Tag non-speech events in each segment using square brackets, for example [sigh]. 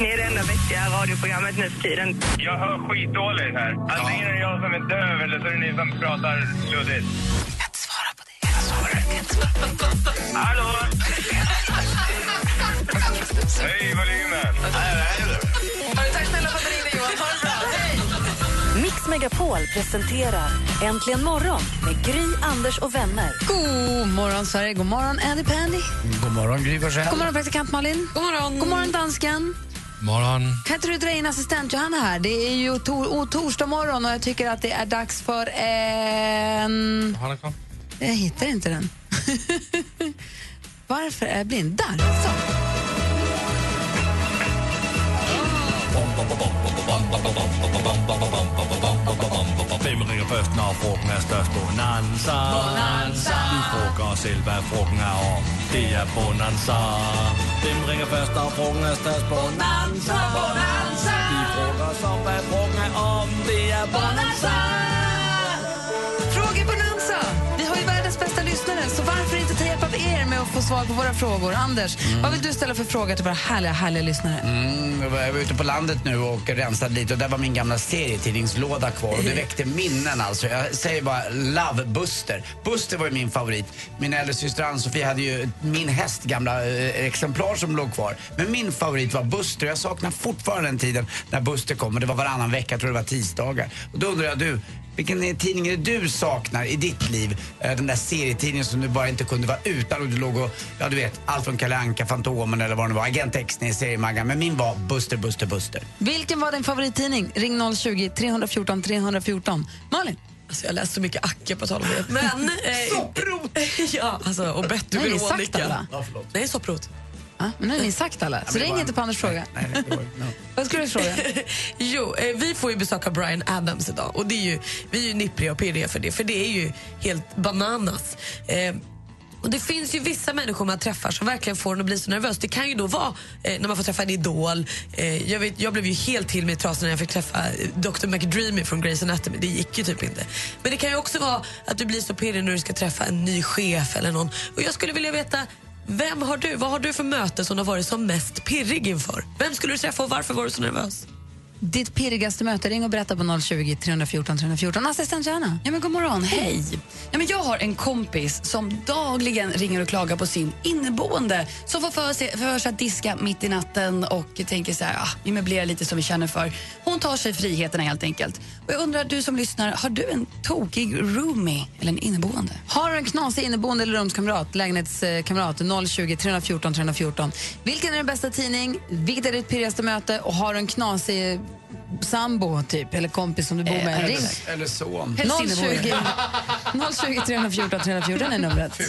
Ni är det enda vettiga radioprogrammet nu för tiden. Jag hör skitdåligt här. Antingen är det jag som är döv eller så är det ni som pratar luddigt. Hallå? Hej, volymen. Tack snälla för att du ringde, Johan. Ha det bra. Hej! Mix Megapol presenterar Äntligen morgon med Gry, Anders och vänner. God morgon, Sverige. God morgon, Andy Pandy. God morgon, Gry Forssell. God morgon, praktikant Malin. God morgon, God morgon dansken. Morgon. Kan inte du dra in assistent Johanna här? Det är ju tor o- torsdag morgon och jag tycker att det är dags för en... Har den kvar? Jag hittar inte den. Varför är jag blind? Där! Så. Hvem ringer først, når frugten er størst? Bonanza. Bonanza. Vi frugger os selv, hvad frugten er om. Det er Bonanza. Hvem ringer først, når frugten er størst? Bonanza. Bonanza. Vi frugger os om, hvad frugten er om. Det er Bonanza. Frågor lyssnare, så varför inte ta hjälp av er med att få svar på våra frågor? Anders, vad vill du ställa för frågor till våra härliga, härliga lyssnare? Mm, jag var ute på landet nu och rensade lite och där var min gamla serietidningslåda kvar och det [laughs] väckte minnen alltså. Jag säger bara Love Buster. Buster var ju min favorit. Min äldre syster Ann-Sofie hade ju min häst gamla eh, exemplar som låg kvar. Men min favorit var Buster jag saknar fortfarande den tiden när Buster kom och det var varannan vecka, jag tror det var tisdagar. Och då undrar jag du, vilken tidning är det du saknar i ditt liv? Eh, Den där serietidningen som du bara inte kunde vara utan och du låg och, ja du vet, allt från Kalle Anka, Fantomen eller vad det var, Agent X-Ner, Seriemaggan. Men min var Buster, Buster, Buster. Vilken var din favorittidning? Ring 020 314 314. Malin? Alltså jag läste så mycket Acke på tal om det. [laughs] Men... Eh, Sopprot! [laughs] ja, alltså, och Betty är Veronica. Nej, sopprot. Men nu har ni sagt alla, så ring inte på Anders fråga. Nej, nej, det var, no. [laughs] Vad skulle du fråga? [laughs] jo, eh, vi får ju besöka Brian Adams idag och det är ju, vi är ju nippriga och pirriga för det, för det är ju helt bananas. Eh, och Det finns ju vissa människor man träffar som verkligen får en att bli så nervös. Det kan ju då vara eh, när man får träffa en idol. Eh, jag, vet, jag blev ju helt till mig i trasan när jag fick träffa eh, Dr McDreamy från Grey's Anatomy. Det gick ju typ inte. Men det kan ju också vara att du blir så pirrig när du ska träffa en ny chef eller någon. Och jag skulle vilja veta vem har du? Vad har du för möte som du har varit som mest pirrig inför? Vem skulle du träffa och varför var du så nervös? Ditt pirrigaste möte, ring och berätta på 020 314 314. Assistent Johanna. Ja, men god morgon, hej. Ja, men jag har en kompis som dagligen ringer och klagar på sin inneboende som får för sig, för sig att diska mitt i natten och tänker så här, ah, vi möblerar lite som vi känner för. Hon tar sig friheterna helt enkelt. Och jag undrar, du som lyssnar, har du en tokig roomie eller en inneboende? Har du en knasig inneboende eller rumskamrat, lägenhetskamrat, 020 314 314. Vilken är din bästa tidning? Vilket är ditt pirrigaste möte? Och har du en knasig sambo typ, eller kompis som du bor med? Ring Eller, eller son. 020, 020 314 314 är numret.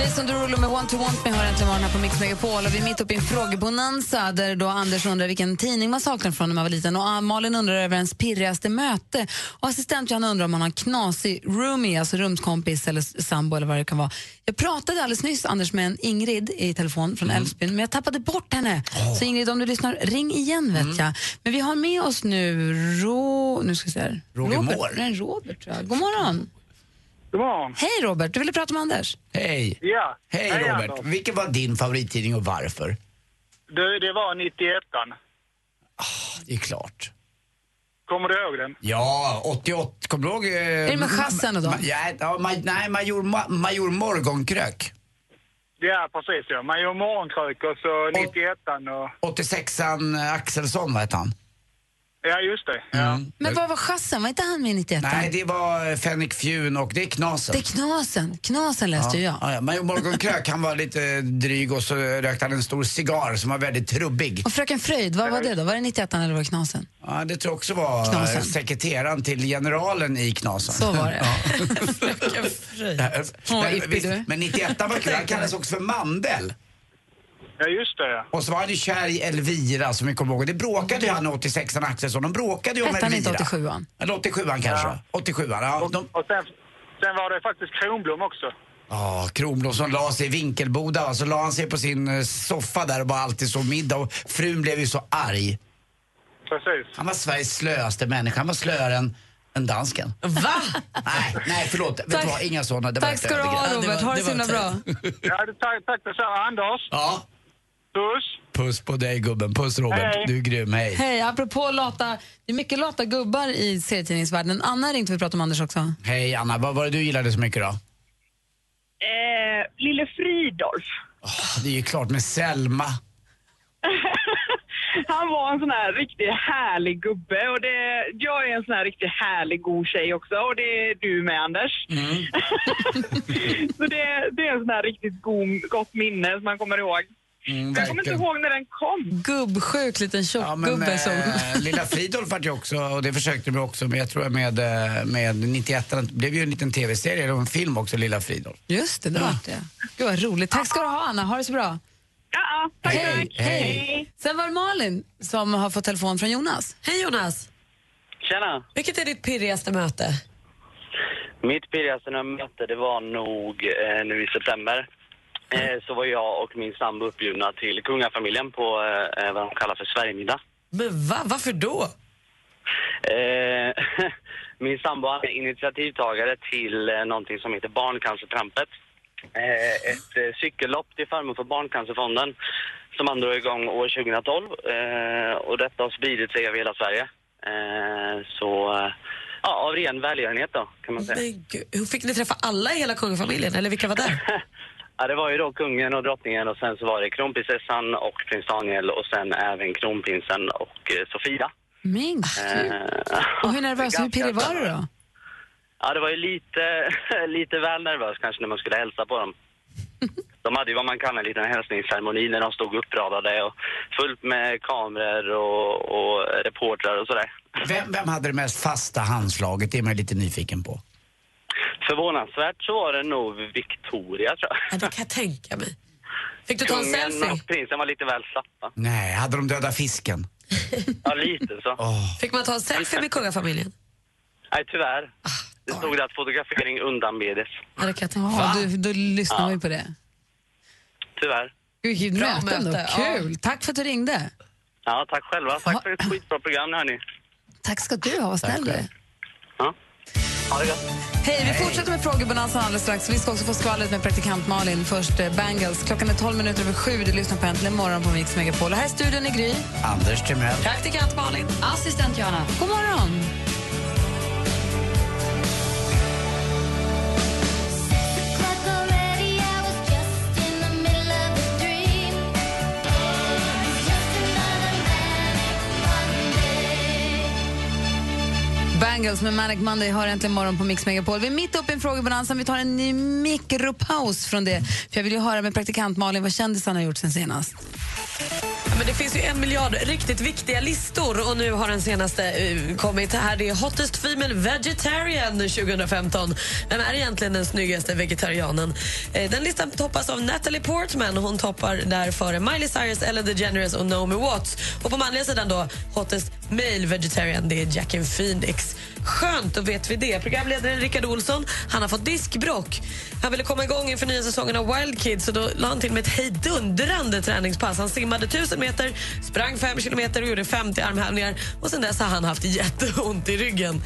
Jason Derulo med Want to Want Me har äntligen morgon här på Mix Megapol och vi är mitt uppe i en frågebonanza där då Anders undrar vilken tidning man saknar från när man var liten och ah, Malin undrar över ens pirrigaste möte och assistent Johanna undrar om man har en knasig roomie, alltså rumskompis eller sambo eller vad det kan vara. Jag pratade alldeles nyss Anders med en Ingrid i telefon från Älvsbyn men jag tappade bort henne. Så Ingrid om du lyssnar, ring igen vet jag. Men vi har med oss nu Ro... Nu ska vi se här. Roger Robert. Moore. Nej, Robert tror jag. God morgon. God morgon. Hej Robert, du ville prata med Anders? Hej. Ja. Hej Hej, Robert. Anders. Vilken var din favorittidning och varför? Du, det var 91 Det är klart. Kommer du ihåg den? Ja, 88. Kommer du ihåg? eh, Är det med chassen och dem? Ja, ja, ma, nej, major, ma, major Morgonkrök. Ja, precis ja. Man gör morgonkrök och så 91 och... 86an Axelsson, vad hette han? Ja, just det. Mm. Men vad var chassen? Var inte han med i 91? Nej, det var eh, Fänrik Fjun och det är Knasen. Det är Knasen. Knasen läste ju jag. Ja, ja. Major Morgonkrök, han var lite dryg och så rökte han en stor cigarr som var väldigt trubbig. Och Fröken Fröjd, vad var det då? Var det 91 eller var det Knasen? Ja, det tror jag också var Knasen. eh, sekreteraren till generalen i Knasen. Så var det. [laughs] Ja. [laughs] [laughs] Men Ippi, visst, du. Men 91 var kul, han kallades också för Mandel. Ja, just det. Och så var han ju kär i Elvira som vi kommer ihåg. Det bråkade ju han 86an Axelsson. De bråkade ju om Hette han Elvira. inte 87an? Eller 87an kanske. 87an. Ja, de, Och sen, sen var det faktiskt Kronblom också. Ja, Kronblom som la sig i Vinkelboda och så la han sig på sin eh, soffa där och bara alltid så middag och frun blev ju så arg. Precis. Han var Sveriges slöaste människa. Han var slöare än, än dansken. Va? Nej, nej förlåt. Vet du vad, inga sådana. Det var Tack ett ska du övergrepp. ha, Ja, det Robert. var- Ha det det så himla bra. Ja, det, tack, tack detsamma. Anders, Ja, puss. puss på dig gubben. Puss Robert. Hej. Du är grym. Hej. Hej, apropå lata, det är mycket lata gubbar i serietidningsvärlden. Anna ringde för att prata om Anders också. Hej Anna, vad var det du gillade så mycket då? Eh, Lille Fridolf. Det är ju klart med Selma. [laughs] Han var en sån här riktigt härlig gubbe och det, jag är en sån här riktigt härlig god tjej också och det är du med Anders. [laughs] Så det, det är en sån här riktigt god, gott minne som man kommer ihåg. Mm, jag kommer inte ihåg när den kom. Gubbsjuk liten tjock Ja, som... eh, Lilla Fridolf vart ju också, och det försökte de också med, jag tror med, eh, med 91, det blev ju en liten tv-serie, eller en film också, Lilla Fridolf. Just det, det var det. Gud vad roligt. Tack ska du ha Anna, ha det så bra. Ja, tack, Hej, tack. hej. Sen var det Malin som har fått telefon från Jonas. Hej Jonas. Tjena! Vilket är ditt pirrigaste möte? Mitt pirrigaste möte det var nog eh, nu i september. Eh, så var jag och min sambo uppbjudna till kungafamiljen på eh, vad de kallar för Sverigemiddag. Men va? Varför då? Eh, [laughs] min sambo är initiativtagare till eh, någonting som heter Barncancertrampet. Eh, ett eh, cykellopp till förmån för Barncancerfonden som man drog igång år 2012. Eh, och detta har spridit sig över hela Sverige. Eh, så, eh, ja, av ren välgörenhet då, kan man säga. Men hur fick ni träffa alla i hela kungafamiljen? Eller vilka var där? [laughs] Ja, det var ju då kungen och drottningen och sen så var det kronprinsessan och prins Daniel och sen även kronprinsen och eh, Sofia. Gud. Eh, Och hur nervös, [laughs] hur pirrig var du då? Ja, det var ju lite, [laughs] lite väl nervös kanske när man skulle hälsa på dem. [laughs] De hade ju vad man kallar en liten hälsningsceremoni när de stod uppradade och fullt med kameror och, och reportrar och sådär. Vem, vem hade det mest fasta handslaget? Det är man lite nyfiken på. Förvånansvärt så var det nog Victoria tror jag. Ja, det kan jag tänka mig. Fick du ta en Kungen selfie? och prinsen var lite väl slappa. Nej, hade de döda fisken? Ja, lite så. Fick man ta en selfie med kungafamiljen? Nej, tyvärr. Det stod det att fotografering undanbedes. Ja, det kan jag tänka Ja, du, då lyssnar Ja. man ju på det. Tyvärr. Gud, vilket Bra möte ändå. möte, Kul. Tack för att du ringde. Ja, tack själva. Tack för ett skitbra program, hörni. Tack ska du ha, vad snäll du är. Ja. Ha det gott. Hej, vi fortsätter med frågebonanzan alldeles strax. Vi ska också få skvallret med praktikant Malin. Först eh, Bangles. Klockan är 12 minuter över sju. Du lyssnar på Äntligen morgon på Mix Megapol. Och här är studion i Gry. Anders Timell. Praktikant Malin. Assistent Johanna. God morgon! Bangles med Manic Monday har äntligen morgon på Mix Megapol. Vi är mitt uppe i en frågebonanza. Vi tar en ny mikropaus från det. För jag vill ju höra med praktikant Malin vad kändisarna har gjort sen senast. Men det finns ju en miljard riktigt viktiga listor och nu har den senaste eh, kommit här. Det är Hottest Female Vegetarian 2015. Vem är egentligen den snyggaste vegetarianen? Eh, den listan toppas av Natalie Portman. Hon toppar där före Miley Cyrus, Ellen DeGeneres och Naomi Watts. Och på manliga sidan då, Hottest Male Vegetarian, det är Jackie Phoenix. Skönt, då vet vi det. Programledaren Rickard Olsson han har fått diskbrock. Han ville komma igång inför nya säsongen av Wild Kids så då la han till med ett hejdundrande träningspass. Han simmade 1000 meter, sprang 5 kilometer och gjorde 50 armhävningar. Och sen dess har han haft jätteont i ryggen.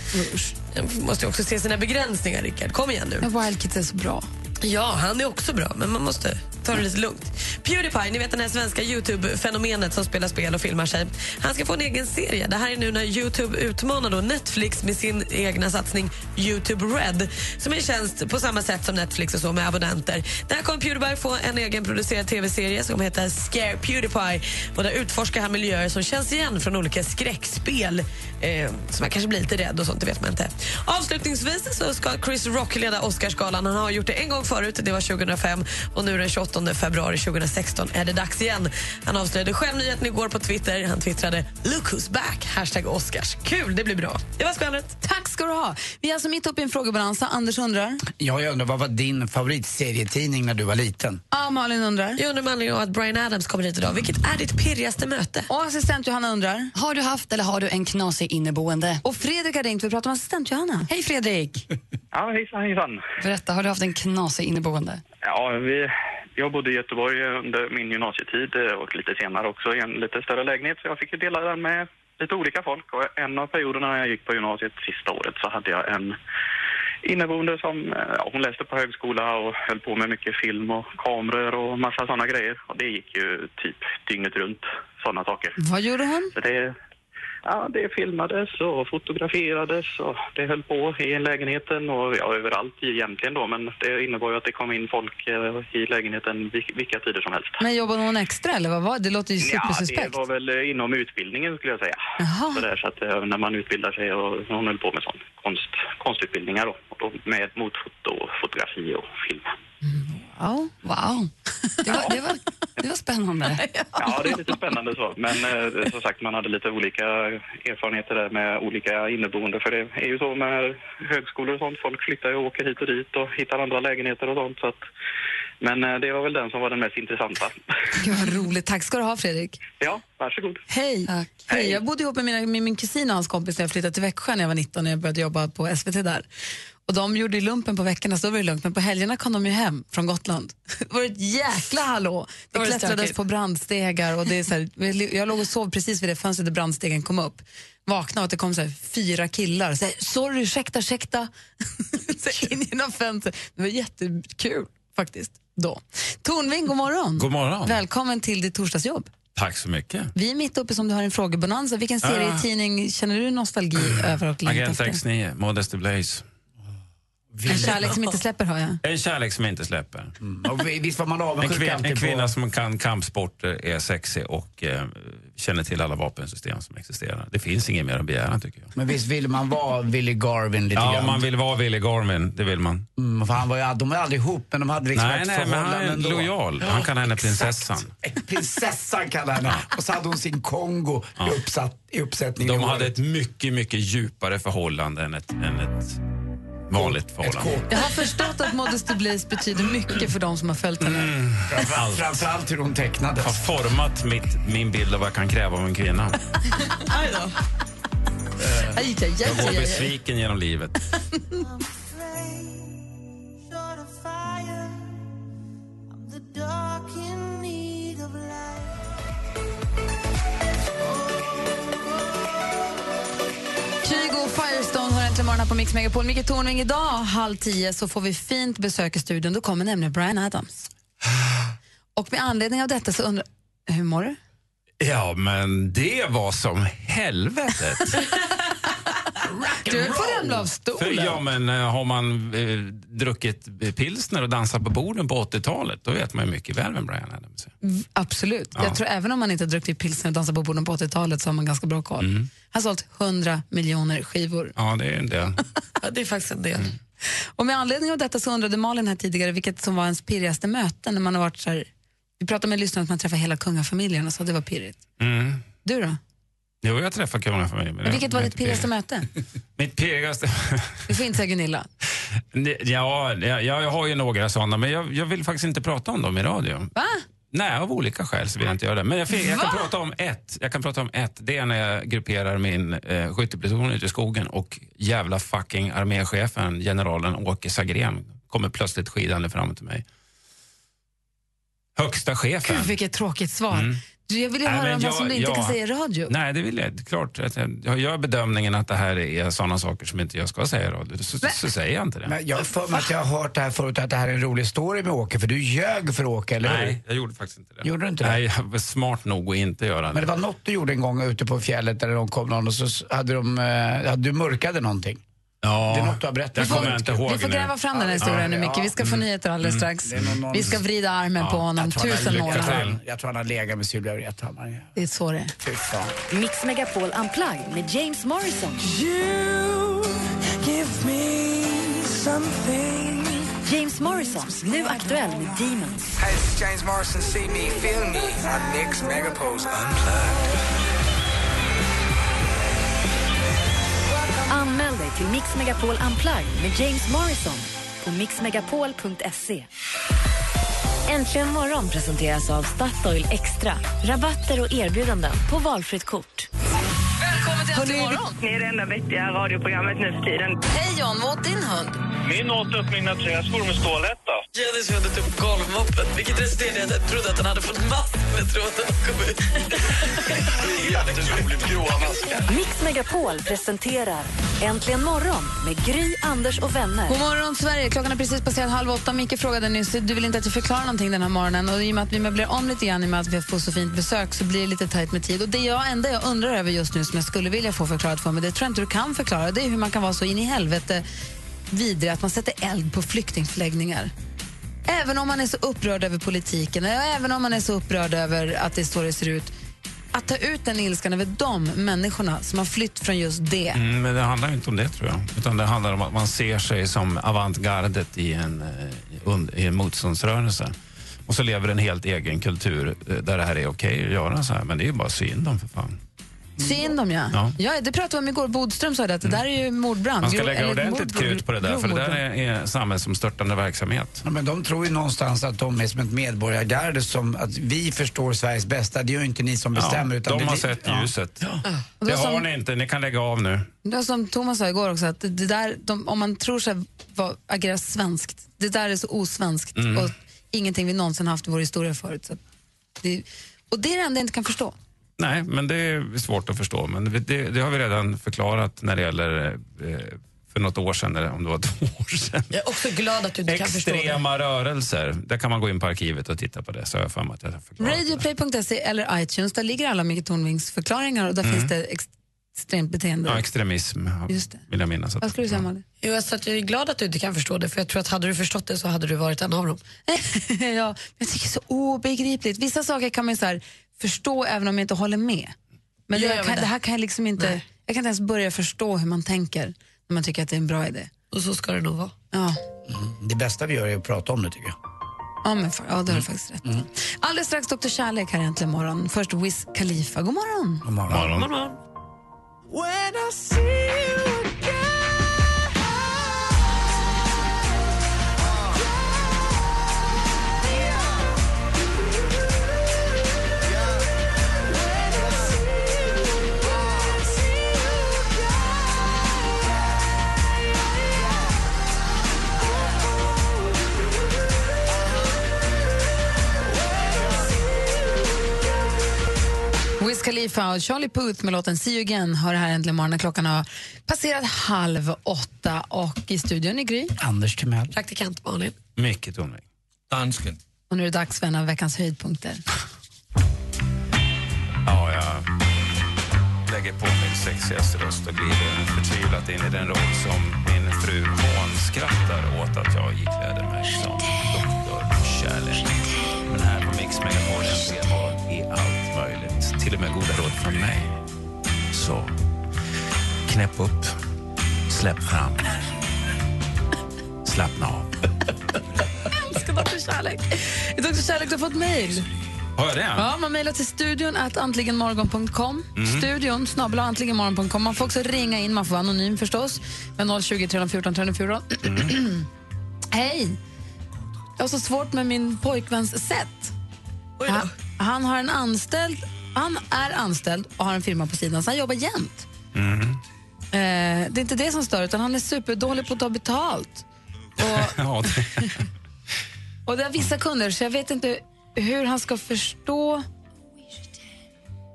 Jag måste ju också se sina begränsningar, Rickard. Kom igen nu. Wild Kids är så bra. Ja, han är också bra, men man måste ta det lite lugnt. Pewdiepie, ni vet den här svenska Youtube-fenomenet som spelar spel och filmar sig. Han ska få en egen serie. Det här är nu när Youtube utmanar då Netflix med sin egna satsning Youtube Red som är en tjänst på samma sätt som Netflix och så med abonnenter. Där kommer Pewdiepie få en egen producerad tv-serie som heter Scare Pewdiepie och där utforskar han miljöer som känns igen från olika skräckspel. Eh, så man kanske blir lite rädd och sånt, det vet man inte. Avslutningsvis så ska Chris Rock leda Oscarsgalan. Han har gjort det en gång förut, det var 2005 och nu den 28 februari 2016 är det dags igen. Han avslöjade själv nyheten igår på Twitter. Han twittrade “Look who's back!” hashtag Oscars. Kul, det blir bra. Det var skvallret. Tack ska du ha. Vi är alltså mitt uppe i en frågebalansa. Anders undrar. Ja, jag undrar, vad var din favoritserietidning när du var liten? Ja, Malin undrar. Jag undrar med anledning av att Brian Adams kommer hit idag. Vilket är ditt pirrigaste möte? Och assistent Johanna undrar. Har du haft eller har du en knasig inneboende? Och Fredrik har ringt. Vi pratar om assistent Johanna. Hej Fredrik! Ja, hejsan, hejsan. Berätta, har du haft en knasig inneboende? Ja, vi, jag bodde i Göteborg under min gymnasietid eh, och lite senare också i en lite större lägenhet så jag fick ju dela den med lite olika folk. Och en av perioderna när jag gick på gymnasiet sista året så hade jag en inneboende som, eh, ja, hon läste på högskola och höll på med mycket film och kameror och massa sådana grejer. Och det gick ju typ dygnet runt, sådana saker. Vad gjorde hon? Så det, ja, det filmades och fotograferades och det höll på i lägenheten och ja, överallt egentligen då. Men det innebar ju att det kom in folk eh, i lägenheten vil- vilka tider som helst. Men jobbade hon extra eller vad var det? Låter ju Ja, supersuspekt. det var väl eh, inom utbildningen skulle jag säga. Jaha. Så, där, så att eh, när man utbildar sig och hon höll på med sån konst, konstutbildningar då. Och då med motfoto, fotografi och film. Ja. Wow, det var, det var, det var spännande. [laughs] Ja, det är lite spännande så. Men eh, som sagt, man hade lite olika erfarenheter där med olika inneboende. För det är ju så med högskolor och sånt. Folk flyttar och åker hit och dit och hittar andra lägenheter och sånt. Så att, men eh, det var väl den som var den mest intressanta. [laughs] Gud vad roligt. Tack ska du ha Fredrik. Ja, varsågod. Hej. Hej. Jag bodde ihop med, mina, med min kusin och hans kompis när jag flyttade till Växjö när jag var 19 och jag började jobba på SVT där. Och de gjorde ju lumpen på veckorna så då var det lugnt, men på helgerna kom de ju hem från Gotland. [laughs] Det var ett jäkla hallå. Det klättrades stökigt. på brandstegar och det är så här, jag låg och sov precis vid det fönstret där brandstegen kom upp. Vaknade av att det kom så här, fyra killar. Så här, Sorry, ursäkta, ursäkta. [laughs] så in genom fönstret. Det var jättekul faktiskt då. Tornving, god morgon. God morgon. Välkommen till ditt torsdagsjobb. Tack så mycket. Vi är mitt uppe som du har en frågebonanza. Vilken Ja. serietidning känner du nostalgi över och Agent efter? X9, Modesty Blaze. En kärlek som inte släpper har jag. En kärlek som inte släpper. Och vi- visst var man En, kvin, en kvinna på... som kan kampsporter, är sexig och eh, känner till alla vapensystem som existerar. Det finns inget mer att begära tycker jag. Men visst vill man vara Willy Garvin lite Ja, grann? man vill vara Willy Garvin, det vill man. Mm, för han var ju, de var aldrig ihop, men de hade liksom nej, ett nej, men han är ändå. lojal. Han kan henne prinsessan. [laughs] Prinsessan kallar henne. Och så hade hon sin Kongo i, uppsatt, i uppsättningen. De hade ett mycket, mycket djupare förhållande än ett, än ett vanligt förhållande. Jag har förstått att Modesty Blaze betyder mycket för de som har följt henne. Mm. Framför- Framförallt hur hon tecknades. Har format mitt, min bild av vad jag kan kräva av en kvinna. [laughs] Aj då. Aj, aj, aj, Jag går besviken genom livet. Äntligen morgon på Mix Megapol. Micke Tornving, idag halv tio så får vi fint besök i studion. Då kommer nämligen Brian Adams. [sighs] Och med anledning av detta så undrar... Hur mår du? Ja, men det var som helvetet. [laughs] Du att ramla av För, stolen. ja, men eh, har man eh, druckit eh, pilsner och dansat på borden på 80-talet, då vet man ju mycket väl vem Brian Adams är. Absolut. Ja. Jag tror även om man inte har druckit pilsner och dansat på borden på 80-talet så har man ganska bra koll. Mm. Han har sålt 100 miljoner skivor. Ja, det är en del. [laughs] Ja, det är faktiskt en del. Och med anledning av detta så undrade Malin här tidigare vilket som var ens pirrigaste möte när man har varit så här, vi pratade med lyssnarna att man träffar hela kungafamiljen och så det var pirrigt. Mm. Du då? Jo, jag träffar kungafamiljen. men vilket var ditt pirrigaste möte? [laughs] Mitt pirrigaste... [laughs] Du får inte säga Gunilla. [laughs] Ja, ja, jag har ju några sådana, men jag, jag vill faktiskt inte prata om dem i radio. Va? Nej, av olika skäl så vill jag inte göra det. Men jag, fick, jag, kan, prata om ett, jag kan prata om ett. Det är när jag grupperar min eh, skyttepluton ute i skogen och jävla fucking arméchefen, generalen Åke Sagrén, kommer plötsligt skidande fram till mig. Högsta chefen. Gud vilket tråkigt svar. Mm. Jag vill ju Nej, höra men om jag- som du inte jag- kan säga i radio. Nej, det vill jag. Klart jag, gör bedömningen att det här är sådana saker som inte jag ska säga i radio. Så, så säger jag inte det. Men jag har för mig att jag har hört det här förut, att det här är en rolig story med Åke, för du ljög för Åke, eller hur? Nej, jag gjorde faktiskt inte det. Gjorde du inte det? Nej, jag var smart nog att inte göra det. Men det var något du gjorde en gång ute på fjället där de kom någon och så hade de, eh, hade du mörkade någonting. Ja, Det är något du har berättat. jag kommer inte ihåg Vi får gräva fram den här historien nu Micke. Vi ska få nyheter alldeles strax. Någon- någon- Vi ska vrida armen på honom. Tusen jag tror nålar. han- Jag tror han har legat med Sylvia Vrethammar. Det är så det är. Mix Megapol Unplugged med James Morrison. James Morrison, nu aktuell med Demons. Hey, this is James Morrison. See me, feel me on Nick's Megapost Unplugged. Anmäl dig till Mix Megapol Unplugged med James Morrison på mixmegapol.se. Äntligen morgon presenteras av Statoil Extra. Rabatter och erbjudanden på valfritt kort. Välkommen till Äntligen morgon! Ni är det enda vettiga radioprogrammet nu för tiden. Hej John, vad åt din hund? Min åt upp mina träskor med stålhätta. Jennys hund åt upp golvmoppen, vilket resulterade i att jag trodde att den hade fått massor med tråd när den kom ut. Jätteroligt gråa maskar. Mix Megapol presenterar Äntligen morgon med Gry, Anders och vänner. God morgon, Sverige. Klockan är precis passerat halv åtta. Micke frågade nyss, du vill inte att jag förklarar någonting den här morgonen. Och I och med att vi möblerar om lite grann, i och med att vi får så fint besök, så blir det lite tajt med tid. Och Det jag, enda jag undrar över just nu, som jag skulle vilja få förklarat för mig, det tror jag inte du kan förklara, det är hur man kan vara så in i helvete vidrig att man sätter eld på flyktingförläggningar. Även om man är så upprörd över politiken, även om man är så upprörd över att det står det ser ut, att ta ut den ilskan över de människorna som har flytt från just det. Mm, men det handlar inte om det tror jag. Utan det handlar om att man ser sig som avantgardet i en, eh, i en motståndsrörelse. Och så lever en helt egen kultur eh, där det här är okej att göra så här. Men det är ju bara synd om för fan. Synd om ja. Ja. ja. Det pratade vi om igår. Bodström sa det, att det där är ju mordbrand. Man ska lägga eller ordentligt krut på det där, för det där är, är samhällsomstörtande verksamhet. Ja, men de tror ju någonstans att de är som ett medborgargarde som att vi förstår Sveriges bästa. Det är ju inte ni som bestämmer. utan de det har li- sett ja. ljuset. Det som- har ni inte, ni kan lägga av nu. Det var som Thomas sa igår också, att det det där, de, om man tror sig vara- agera svenskt, det där är så osvenskt Mm. och ingenting vi någonsin haft i vår historia förut. Så det, och det är det enda jag inte kan förstå. Nej, men det är svårt att förstå. Men det, det har vi redan förklarat när det gäller eh, för något år sedan, eller om det var [laughs] två år sedan. Jag är också glad att du inte kan förstå det. Extrema rörelser. Där kan man gå in på arkivet och titta på det. Så jag för mig att jag. Radioplay.se eller iTunes, där ligger alla Micke Tornvings förklaringar och där Mm. finns det ex, extremt beteende. Ja, extresm Just det. vill jag minnas. Vad skulle du säga Malin? Jo, alltså att jag är glad att du inte kan förstå det, för jag tror att hade du förstått det så hade du varit en av dem. [laughs] ja, jag tycker det är så obegripligt. Vissa saker kan man ju så här, förstå även om jag inte håller med. Men det, jag kan, det? det här kan jag liksom inte, Nej. jag kan inte ens börja förstå hur man tänker när man tycker att det är en bra idé. Och så ska det nog vara. Ja, Det bästa vi gör är att prata om det tycker jag. ja, men för, ja det har du faktiskt rätt. Alldeles strax Dr. Kärlek här äntligen imorgon. Först Wiz Khalifa. God morgon. God morgon. morgon. When I Khalifa och Charlie Puth med låten See you again har det här äntligen imorgon när klockan har passerat halv åtta och i studion är Gry. Anders Timell. Praktikant Malin. Mycket Tornving. Dansken. Och nu är det dags för en av veckans höjdpunkter. Ja, jag lägger på min sexigaste röst och glider förtvivlat in i den roll som min fru hånskrattar åt att jag ikläder mig som Råd från mig. Så, knäpp upp, släpp fram, slappna av. älskar Dr. Kärlek. Dr. Kärlek, du har fått mejl. Har jag det? Ja, man mejlar till studion att antligenmorgon.com. Mm. Studion snabel antligenmorgon.com. Man får också ringa in, man får vara anonym förstås. Med 020 314 314. Mm. Hej! Jag har så svårt med min pojkväns sätt. Han, han har en anställd, han är anställd och har en firma på sidan, så han jobbar jämt. Mm. Eh, det är inte det som stör, utan han är superdålig på att ta betalt. [laughs] det, Och det är vissa kunder, så jag vet inte hur han ska förstå...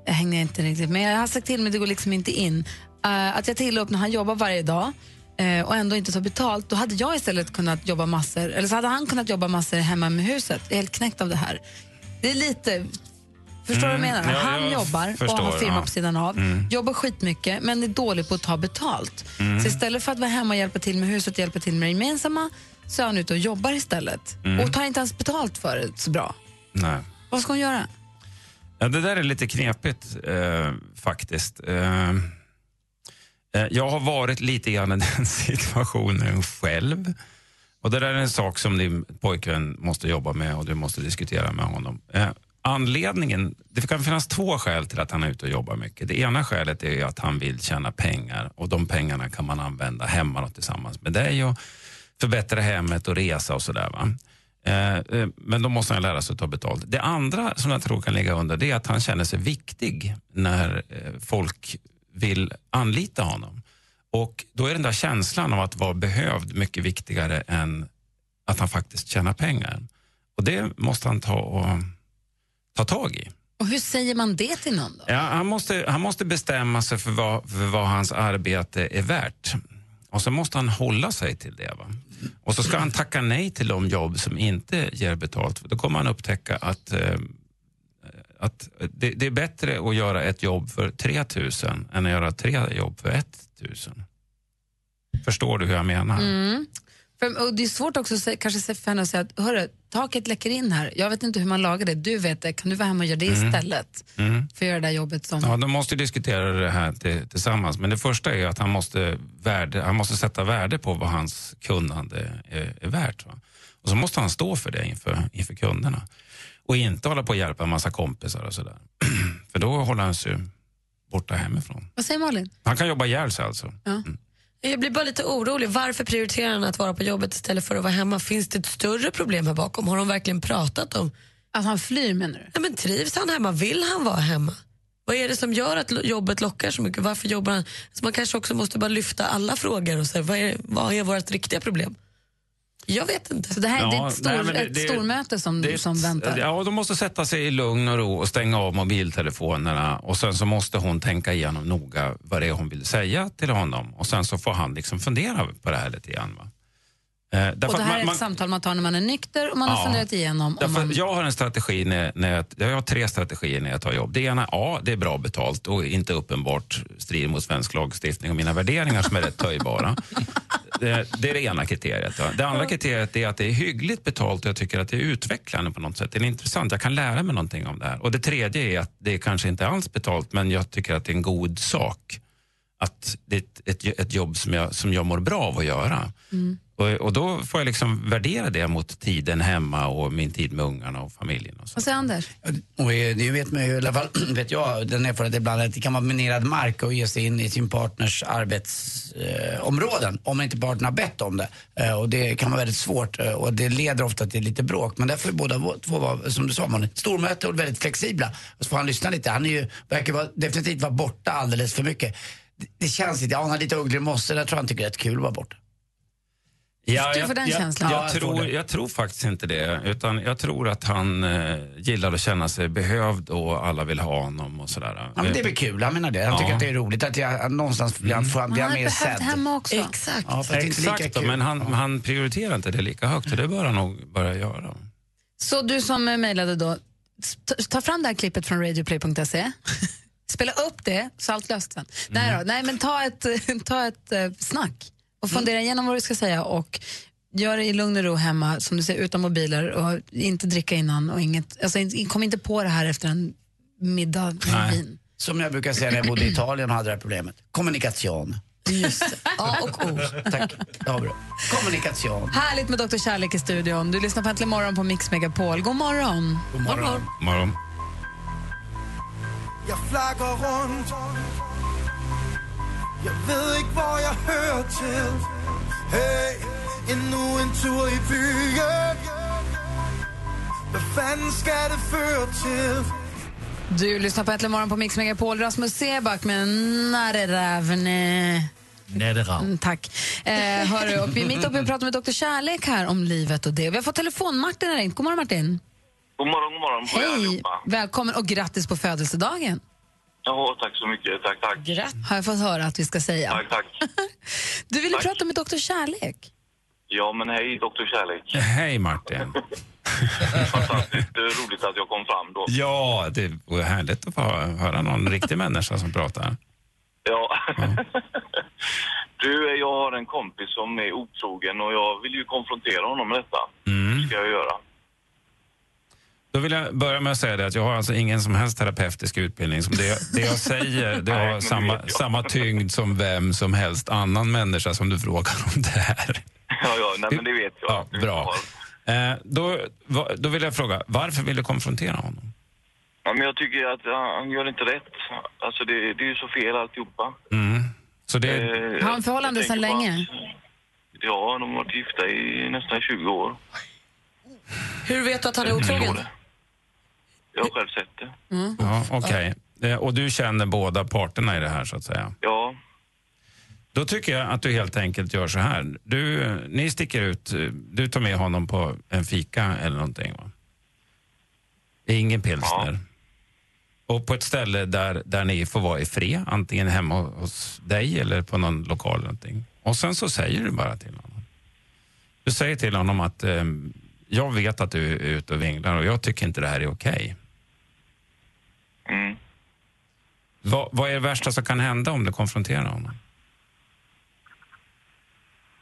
Jag hänger inte riktigt med. Jag har sagt till men det går liksom inte in. Eh, att jag tillhör upp när han jobbar varje dag eh, och ändå inte tar betalt, då hade jag istället kunnat jobba massor, eller så hade han kunnat jobba massor hemma med huset. Jag är helt knäckt av det här. Det är lite... Förstår du vad jag Mm, menar? ja, han jag jobbar och förstår, har firma ja. på sidan av, Mm. jobbar skitmycket men är dålig på att ta betalt. Mm. Så istället för att vara hemma och hjälpa till med huset och hjälpa till med det gemensamma så är han ute och jobbar istället. Mm. Och tar inte ens betalt för det så bra. nej. Vad ska hon göra? Ja, det där är lite knepigt eh, faktiskt. Eh, eh, jag har varit lite grann i [laughs] den situationen själv. Och det där är en sak som din pojkvän måste jobba med och du måste diskutera med honom. Eh, anledningen, det kan finnas två skäl till att han är ute och jobbar mycket. Det ena skälet är att han vill tjäna pengar och de pengarna kan man använda hemma och tillsammans med dig och förbättra hemmet och resa och sådär. Va? Eh, eh, men då måste han lära sig att ta betalt. Det andra som jag tror kan ligga under det är att han känner sig viktig när eh, folk vill anlita honom. Och då är den där känslan av att vara behövd mycket viktigare än att han faktiskt tjänar pengar. Och det måste han ta, och, ta tag i. Och hur säger man det till någon då? Ja, han, måste, han måste bestämma sig för vad, för vad hans arbete är värt. Och så måste han hålla sig till det. Va? Och så ska han tacka nej till de jobb som inte ger betalt. Då kommer han upptäcka att, eh, att det, det är bättre att göra ett jobb för 3 000 än att göra tre jobb för 1 000. Förstår du hur jag menar? Mm. För, och det är svårt också kanske för henne att säga att hörru, taket läcker in här. Jag vet inte hur man lagar det, du vet det. Kan du vara hemma och göra det Mm. istället? Mm. För att göra det där jobbet som... Ja, de måste diskutera det här till, tillsammans. Men det första är att han måste, värde, han måste sätta värde på vad hans kunnande är, är värt. Va? Och så måste han stå för det inför, inför kunderna. Och inte hålla på och hjälpa en massa kompisar och sådär. [clears throat] för då håller han sig borta hemifrån. Vad säger Malin? Han kan jobba ihjäl sig alltså. Jag blir bara lite orolig. Varför prioriterar han att vara på jobbet istället för att vara hemma? Finns det ett större problem här bakom? Har de verkligen pratat om? Att han flyr menar du? Ja, men trivs han hemma? Vill han vara hemma? Vad är det som gör att jobbet lockar så mycket? Varför jobbar han? Så man kanske också måste bara lyfta alla frågor och säga, vad är, vad är vårt riktiga problem? Jag vet inte. Så det här det är Ja, ett, stor, nej, det- ett det- stormöte som, Det som väntar? Ja, de måste sätta sig i lugn och ro och stänga av mobiltelefonerna och sen så måste hon tänka igenom noga vad det är hon vill säga till honom och sen så får han liksom fundera på det här lite grann. Va? Eh, därför och det här man- är man- ett samtal man tar när man är nykter och man har Ja. funderat igenom om Därför man... Jag har en strategi när, när jag, jag har tre strategier när jag tar jobb. Det ena, ja, det är bra betalt och inte uppenbart strider mot svensk lagstiftning och mina värderingar som är rätt töjbara. [laughs] Det, det är det ena kriteriet. va. Det andra kriteriet är att det är hyggligt betalt och jag tycker att det är utvecklande på något sätt. Det är intressant, jag kan lära mig någonting om det här. Och det tredje är att det kanske inte alls betalt men jag tycker att det är en god sak. Att det är ett, ett, ett jobb som jag, som jag mår bra av att göra. Mm. Och, och då får jag liksom värdera det mot tiden hemma och min tid med ungarna och familjen. Och så. Vad säger Anders? Och eh, det vet man ju, i alla fall [clears throat] vet jag, den erfarenheten ibland att det kan vara minerad mark och ge sig in i sin partners arbetsområden eh, om inte partnern har bett om det. Eh, och det kan vara väldigt svårt eh, och det leder ofta till lite bråk. Men där får ju båda vå- två vara, som du sa Malin, stormöte och väldigt flexibla. Och så får han lyssna lite. Han är ju, verkar vara, definitivt vara borta alldeles för mycket. Det, det känns lite, ja, han har lite ugglor i mosse, där tror jag han tycker det är rätt kul att vara borta. Ja, Du jag, får den jag, känslan. Jag, Ja, jag tror, jag tror faktiskt inte det. Utan jag tror att han eh, gillar att känna sig behövd och alla vill ha honom och sådär. Ja, men det är väl kul, han menar det. Han Ja. tycker att det är roligt att jag någonstans blir han, får, Han blir han har mer sedd. hemma också. Exakt. Ja, Exakt, då, men han, han prioriterar inte det lika högt och det bör han nog börja göra. Så du som mejlade då, ta, ta fram det här klippet från radioplay.se. Spela upp det så allt löst sen. Nej, Mm. då, nej, men ta ett, [laughs] ta ett eh, snack och fundera igenom vad du ska säga och gör det i lugn och ro hemma, som du säger, utan mobiler och inte dricka innan och inget, alltså, kom inte på det här efter en middag med Nej. vin. Som jag brukar säga när jag bodde i Italien och hade det här problemet. Kommunikation. Just det. [laughs] A och O. Tack, det. Kommunikation. Härligt med Dr. Kärlek i studion. Du lyssnar på Äntligen morgon på Mix Megapol. God morgon. God morgon. Morgon. Jeg flakker rundt Jeg ved ikke, hvor jeg hører til Hey, endnu en tur i byen Hvad fanden skal det føre til? Du lyssnar på Äntligen morgon på Mix Megapol. Rasmus Seback med Nareravne. Natteravn. Mm, tack. Eh, hörru, och vi är mitt uppe och pratar med Dr. Kärlek här om livet och det. Vi har fått telefon. Martin har ringt. God morgon Martin. God morgon, god morgon på er Hej. allihopa. Välkommen och grattis på födelsedagen. Ja, tack så mycket. Tack, tack. Har jag fått höra att vi ska säga. Tack, tack. [laughs] Du ville Tack. prata med Dr. Kärlek. Ja, men hej, Dr. Kärlek. Hej Martin. [laughs] Fantastiskt eh, roligt att jag kom fram då. Ja, det var härligt att få höra någon riktig människa som pratar. Ja. [laughs] Du, eh, jag har en kompis som är otrogen och jag vill ju konfrontera honom med detta. Mm. Ska jag göra? Då vill jag börja med att säga det att jag har alltså ingen som helst terapeutisk utbildning. Som det, det jag säger det har samma, jag. samma tyngd som vem som helst annan människa som du frågar om det här. Ja, ja, nej, men det vet jag. Ja, bra. Eh, då, då vill jag fråga, varför vill du konfrontera honom? Ja, men jag tycker att han gör inte rätt. Alltså det, det är ju så fel alltihopa. Mm. Så det... Eh, Har han förhållande jag sedan länge? att- Ja, de har varit gifta i nästan 20 år. Hur vet du att han är Jag otrogen? Jag har själv sett det. Mm. Ja, okej. Eh, Och du känner båda parterna i det här så att säga? Ja. Då tycker jag att du helt enkelt gör så här. Du, ni sticker ut, du tar med honom på en fika eller någonting va? Ingen pilsner. Och på ett ställe där, där ni får vara i fred, antingen hemma hos dig eller på någon lokal eller någonting. Och sen så säger du bara till honom. Du säger till honom att eh, jag vet att du är ute och vinglar och jag tycker inte det här är okej. Mm. Vad, vad är det värsta som kan hända om du konfronterar honom?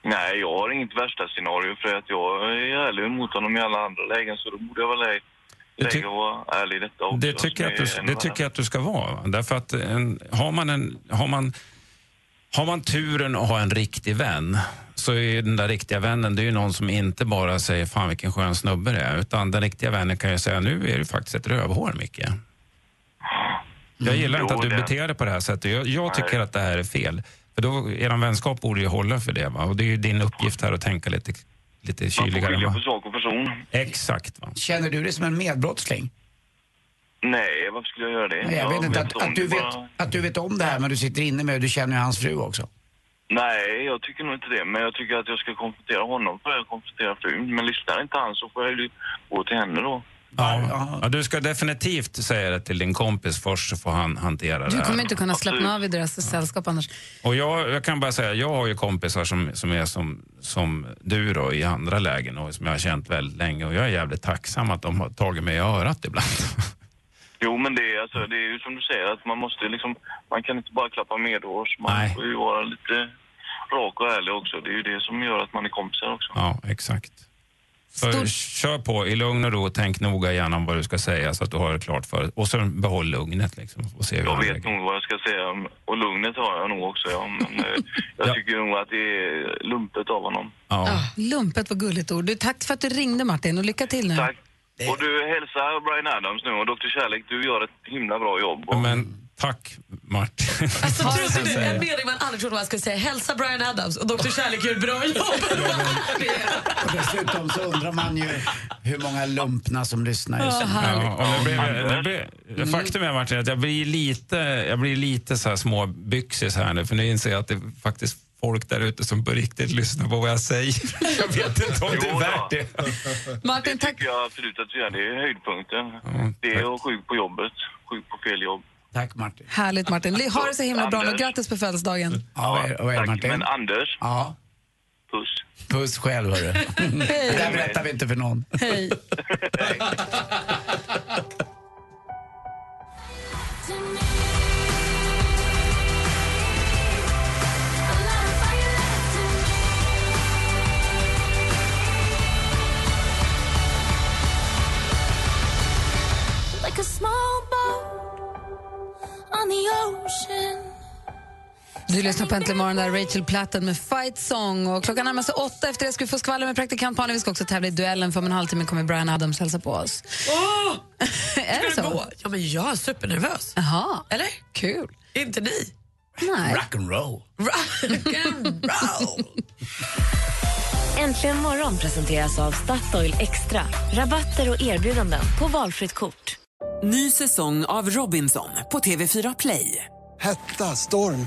Nej, jag har inget värsta scenario för att jag är ärlig mot honom i alla andra lägen så då borde jag väl ärlig i detta också. Det tycker, jag att du, det tycker jag att du ska vara. Därför att en, har, man en, har, man, har man turen att ha en riktig vän så är den där riktiga vännen det är ju någon som inte bara säger fan vilken skön snubbe det är. Utan den riktiga vännen kan ju säga nu är du faktiskt ett rövhår Micke. Jag gillar inte att du det- beter dig på det här sättet. Jag, jag tycker att det här är fel. För då, er vänskap borde ju hålla för det. Va? Och det är ju din uppgift här att tänka lite, lite Man får kyligare. skilja på sak och person. Exakt. Va? Känner du dig som en medbrottsling? Nej, varför skulle jag göra det? Nej, jag vet inte, att, om att, du det vet, bara- att du vet om det här men du sitter inne med och du känner ju hans fru också. Nej, jag tycker nog inte det. Men jag tycker att jag ska konfrontera honom för jag konfrontera frun. Men lyssnar inte han så får jag ju gå till henne då. Ja. Ja, du ska definitivt säga det till din kompis först så får han hantera Du det. kommer här. inte kunna slappna av i deras sällskap annars. Och jag, jag kan bara säga, jag har ju kompisar som, som är som, som du då i andra lägen och som jag har känt väldigt länge och jag är jävligt tacksam att de har tagit mig i örat ibland. [laughs] Jo, men det är, alltså, det är ju som du säger att man måste liksom... Man kan inte bara klappa medhårs. Man Nej. får ju vara lite rak och ärlig också. Det är ju det som gör att man är kompisar också. Ja, exakt. Så kör på i lugn och ro, tänk noga igenom vad du ska säga så att du har det klart för dig. Och sen behåll lugnet liksom och se Jag vet nog vad jag ska säga och lugnet har jag nog också. Ja. Men eh, [laughs] jag tycker nog att det är lumpet av honom. Ja. Lumpet var gulligt ord. Du, tack för att du ringde Martin och lycka till nu. Tack. Och du hälsar Brian Adams nu och Dr. Kärlek, du gör ett himla bra jobb. Och... Men tack Martin. Alltså, trodde du, en jag. mening man aldrig trodde man skulle säga. Hälsa Brian Adams och Dr. Kärlek gör ett bra jobb. [laughs] Och dessutom så undrar man ju hur många lumpna som lyssnar just nu. Ja, och blev, faktum är Martin att jag blir lite, jag blir lite så här småbyxis här nu för nu inser jag att det faktiskt folk där ute som på riktigt lyssnar på vad jag säger. [laughs] Jag vet inte om det är värt det. Martin, det tycker jag absolut att du gör. Det är höjdpunkten. det är att sjuk på jobbet, sjuk på fel jobb. Tack Martin. Härligt Martin. Ha det så himla bra. Anders. Grattis på födelsedagen. Ja, det Tack, Martin? men Anders, Ja. puss. Puss själv hörru. Det där berättar vi inte för någon. Hej. [laughs] Du lyssnar på Äntligen morgon där Rachel Platten med Fight Song. Och klockan närmar sig åtta. Efter det ska vi få skvaller med praktikant Malin. Vi ska också tävla i duellen. För om en halvtimme kommer Brian Adams hälsa på oss. Åh! [laughs] är det så? gå? Ja, men jag är supernervös. Jaha. Eller? Kul. Inte ni? Nej. Rock'n'roll. Rock'n'roll. [laughs] Äntligen morgon presenteras av Statoil Extra. Rabatter och erbjudanden på valfritt kort. Ny säsong av Robinson på TV4 Play. Hetta, storm,